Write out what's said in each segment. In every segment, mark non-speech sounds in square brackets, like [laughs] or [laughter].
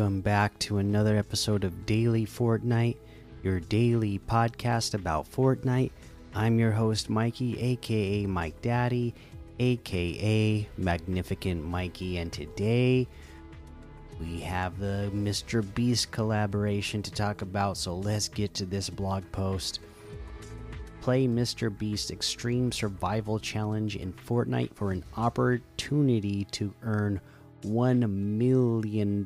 Welcome back to another episode of Daily Fortnite, your daily podcast about Fortnite. I'm your host, Mikey, aka Mike Daddy, aka Magnificent Mikey, and today we have the Mr. Beast collaboration to talk about, so let's get to this blog post. Play Mr. Beast Extreme Survival Challenge in Fortnite for an opportunity to earn $1 million.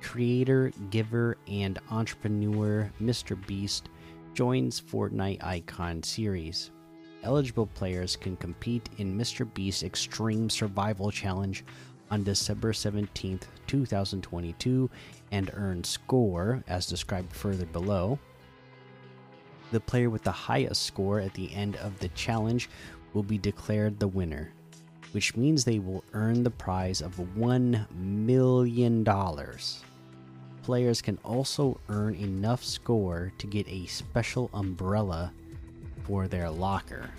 Creator, giver, and entrepreneur Mr. Beast joins Fortnite Icon series. Eligible players can compete in Mr. Beast Extreme Survival Challenge on December 17th, 2022, and earn score as described further below. The player with the highest score at the end of the challenge will be declared the winner which means they will earn the prize of $1 million. Players can also earn enough score to get a special umbrella for their locker.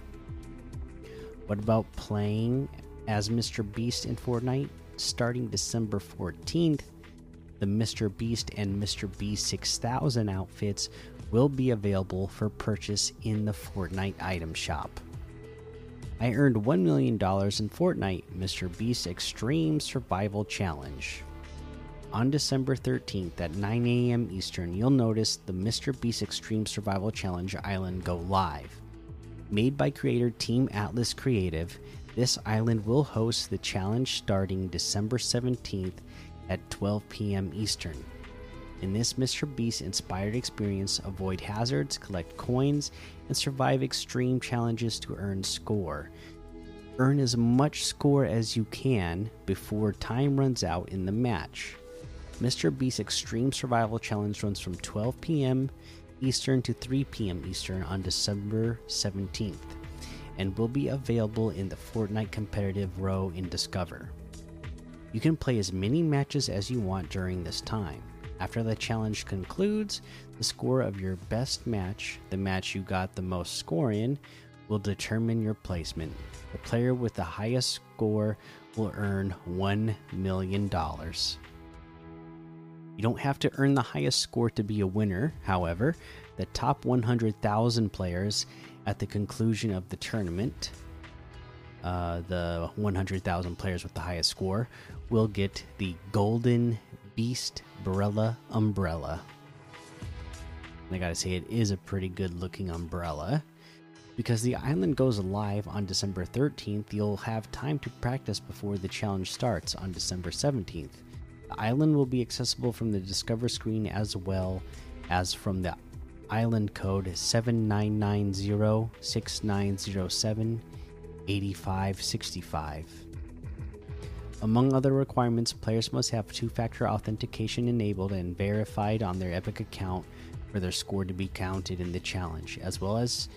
What about playing as Mr. Beast in Fortnite? Starting December 14th, the Mr. Beast and Mr. Beast 6000 outfits will be available for purchase in the Fortnite item shop. I earned $1 million in Fortnite Mr. Beast Extreme Survival Challenge. On December 13th at 9 a.m. Eastern, you'll notice the Mr. Beast Extreme Survival Challenge island go live. Made by creator Team Atlas Creative, this island will host the challenge starting December 17th at 12 p.m. Eastern. In this Mr. Beast inspired experience, avoid hazards, collect coins, and survive extreme challenges to earn score. Earn as much score as you can before time runs out in the match. Mr. Beast Extreme Survival Challenge runs from 12 p.m. Eastern to 3 p.m. Eastern on December 17th and will be available in the Fortnite competitive row in Discover. You can play as many matches as you want during this time. After the challenge concludes, the score of your best match, the match you got the most score in, will determine your placement. The player with the highest score will earn $1 million. You don't have to earn the highest score to be a winner, however, the top 100,000 players at the conclusion of the tournament, uh, the 100,000 players with the highest score, will get the Golden Beast Brella umbrella. And I gotta say, it is a pretty good looking umbrella. Because the island goes live on December 13th, you'll have time to practice before the challenge starts on December 17th. The island will be accessible from the Discover screen as well as from the island code 7990 6907 8565. Among other requirements, players must have two factor authentication enabled and verified on their Epic account for their score to be counted in the challenge, as well as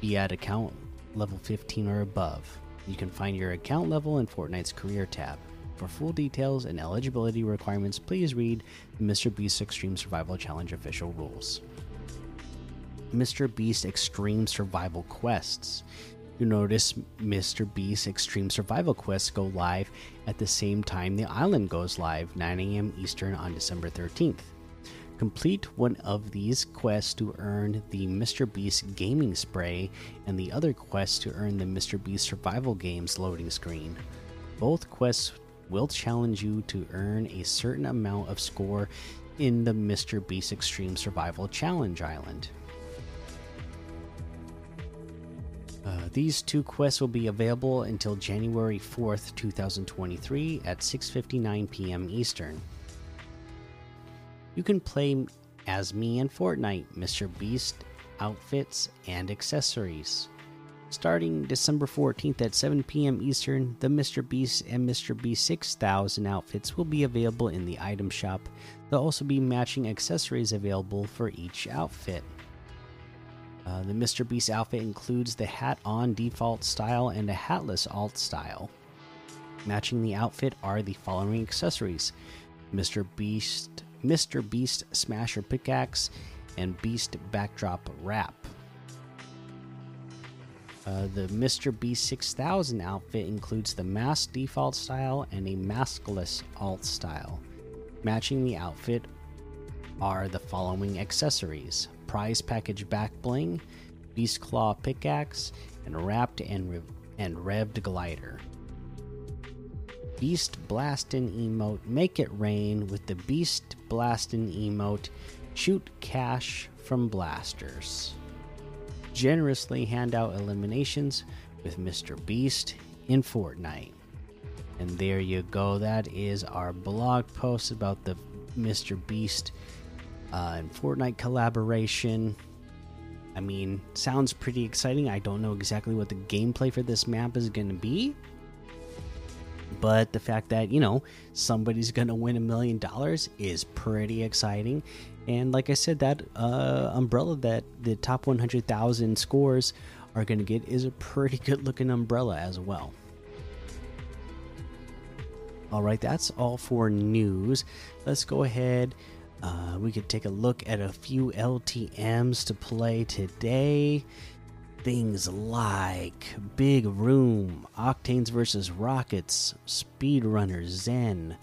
be at account level 15 or above. You can find your account level in Fortnite's Career tab. For full details and eligibility requirements, please read the Mr. Beast Extreme Survival Challenge official rules. Mr. Beast Extreme Survival Quests you notice Mr. Beast's Extreme Survival Quests go live at the same time the island goes live, 9 a.m. Eastern on December 13th. Complete one of these quests to earn the Mr. Beast Gaming Spray, and the other quest to earn the Mr. Beast Survival Games loading screen. Both quests will challenge you to earn a certain amount of score in the Mr. Beast Extreme Survival Challenge Island. Uh, these two quests will be available until January 4th, 2023 at 6:59 p.m. Eastern. You can play as me in Fortnite, Mr. Beast outfits and accessories. Starting December 14th at 7 p.m. Eastern, the Mr. Beast and Mr. Beast 6000 outfits will be available in the item shop. There'll also be matching accessories available for each outfit. Uh, the Mr. Beast outfit includes the hat on default style and a hatless alt style. Matching the outfit are the following accessories Mr. Beast, Mr. Beast Smasher Pickaxe, and Beast Backdrop Wrap. Uh, the Mr. Beast 6000 outfit includes the mask default style and a maskless alt style. Matching the outfit are the following accessories prize package back bling, beast claw pickaxe, and wrapped and, re and revved glider. Beast Blastin' emote Make It Rain with the Beast Blastin' emote Shoot Cash from Blasters. Generously hand out eliminations with Mr. Beast in Fortnite. And there you go. That is our blog post about the Mr. Beast uh, and Fortnite collaboration. I mean, sounds pretty exciting. I don't know exactly what the gameplay for this map is going to be, but the fact that you know somebody's gonna win a million dollars is pretty exciting and like i said that uh, umbrella that the top 100000 scores are gonna get is a pretty [laughs] good looking umbrella as well all right that's all for news let's go ahead uh, we could take a look at a few ltms to play today things like Big Room, Octanes vs. Rockets, Speedrunner Zen,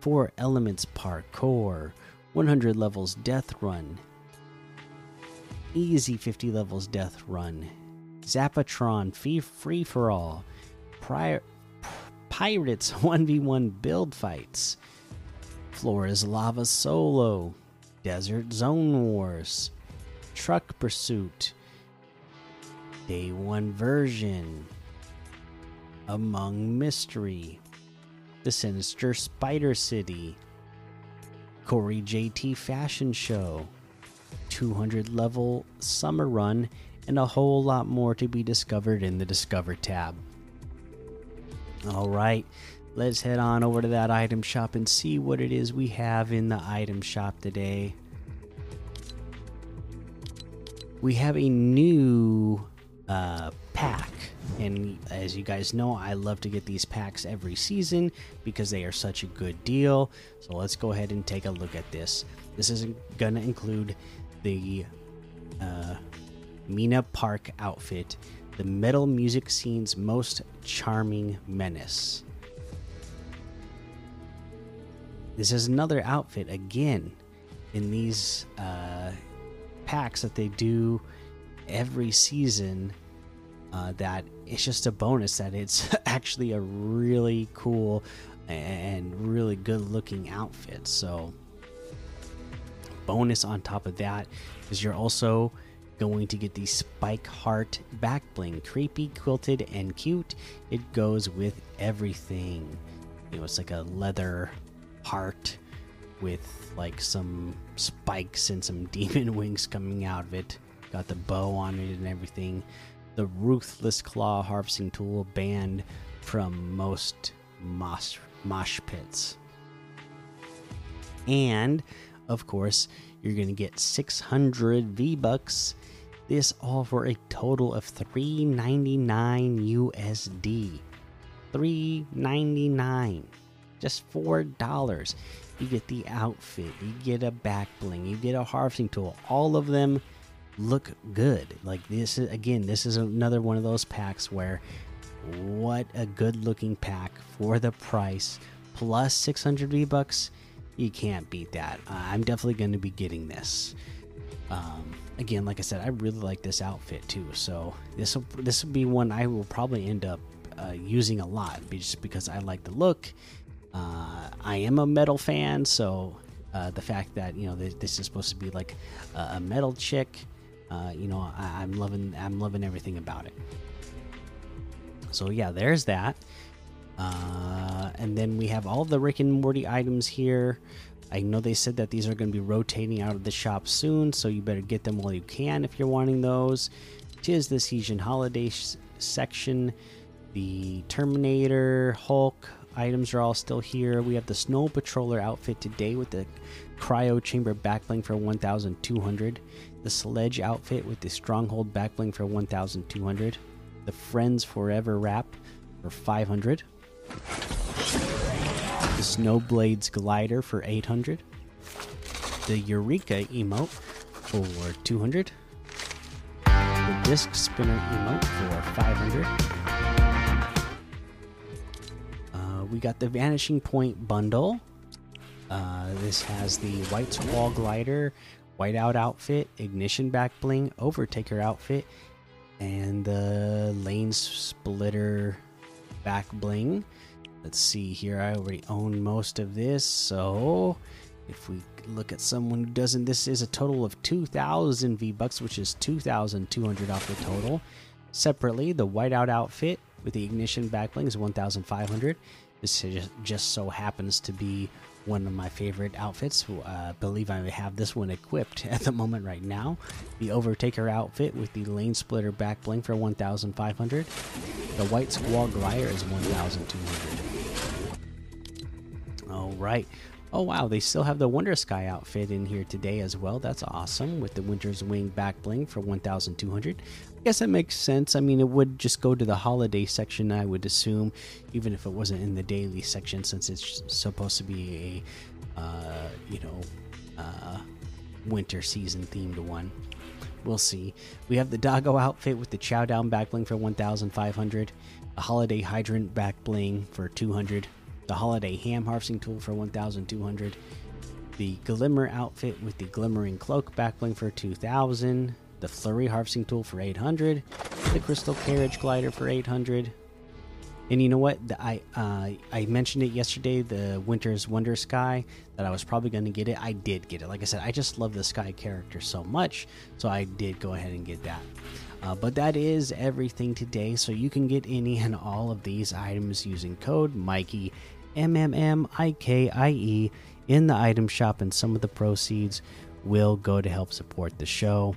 4 Elements Parkour, 100 levels Death Run, Easy 50 levels Death Run, Zapatron Free, free for All, Pirates [laughs] 1v1 Build Fights, Flora's Lava Solo, Desert Zone Wars, Truck Pursuit, Day 1 version. Among Mystery. The Sinister Spider City. Corey JT Fashion Show. 200 level Summer Run, and a whole lot more to be discovered in the Discover tab. Alright, let's head on over to that item shop and see what it is we have in the item shop today. We have a new uh, pack. And as you guys know, I love to get these packs every season because they are such a good deal. So let's go ahead and take a look at this. This is going to include the uh, Mina Park outfit, the metal music scene's most charming menace. This is another outfit again in these uh, packs that they do every season uh, that it's just a bonus that it's [laughs] actually a really cool and really good looking outfit. So, bonus on top of that is you're also going to get the Spike Heart back bling. Creepy, quilted, and cute. It goes with everything. You know, it's like a leather heart with like some spikes and some [laughs] demon wings coming out of it. Got the bow on it and everything the Ruthless Claw harvesting tool banned from most mosh, mosh pits. And, of course, you're going to get 600 V Bucks. This all for a total of 399 USD. 399 just four dollars you get the outfit you get a back bling you get a harvesting tool all of them look good. Like this is again, this is another one of those packs where what a good looking pack for the price plus 600 V bucks. You can't beat that. I'm definitely going to be getting this. Um, again, like I said, I really like this outfit too. So this will this will be one I will probably end up uh, using a lot, just because I like the look. Uh, I am a metal fan, so uh, the fact that you know this, this is supposed to be like a, a metal chick uh, you know, I, am loving I'm loving everything about it. So yeah, there's that. Uh, and then we have all the Rick and Morty items here. I know they said that these are going to be rotating out of the shop soon, so you better get them while you can if you're wanting those. Tis the season holiday section. The Terminator, Hulk items are all still here. We have the Snow Patroller outfit today with the Cryo Chamber backbling for 1,200 the Sledge outfit with the Stronghold backbling for 1,200, the Friends Forever wrap for 500, the Snowblades glider for 800, the Eureka emote for 200, the disc spinner emote for 500. We got the Vanishing Point bundle. Uh, this has the White Squall glider, whiteout outfit, ignition back bling, overtaker outfit, and the lane splitter back bling. Let's see here. I already own most of this, so if we look at someone who doesn't, this is a total of 2,000 V bucks, which is 2,200 off the total. Separately, the whiteout outfit with the ignition back bling is 1,500. This just, so happens to be one of my favorite outfits. Uh, I believe I have this one equipped [laughs] at the moment right now. The Overtaker outfit with the Lane Splitter back bling for 1,500. The White Squall Glider is 1,200. All right. Oh wow, they still have the Wonder Sky outfit in here today as well. That's awesome with the Winter's Wing back bling for 1,200. I guess that makes sense. I mean, it would just go to the holiday section, I would assume, even if it wasn't in the daily section, since it's supposed to be a, uh, you know, uh, winter season themed one. We'll see. We have the Doggo outfit with the Chow Down back bling for 1,500, a Holiday Hydrant back bling for 200 the Holiday Ham Harvesting Tool for 1,200, the Glimmer outfit with the Glimmering Cloak backbling for 2,000, the Flurry Harvesting Tool for 800, the Crystal Carriage Glider for 800. And you know what? The, I uh, I mentioned it yesterday. The Winter's Wonder Sky that I was probably going to get it. I did get it. Like I said, I just love the Skye character so much, so I did go ahead and get that. Uh, but that is everything today. So you can get any and all of these items using code Mikey M M M I K I E in the item shop, and some of the proceeds will go to help support the show.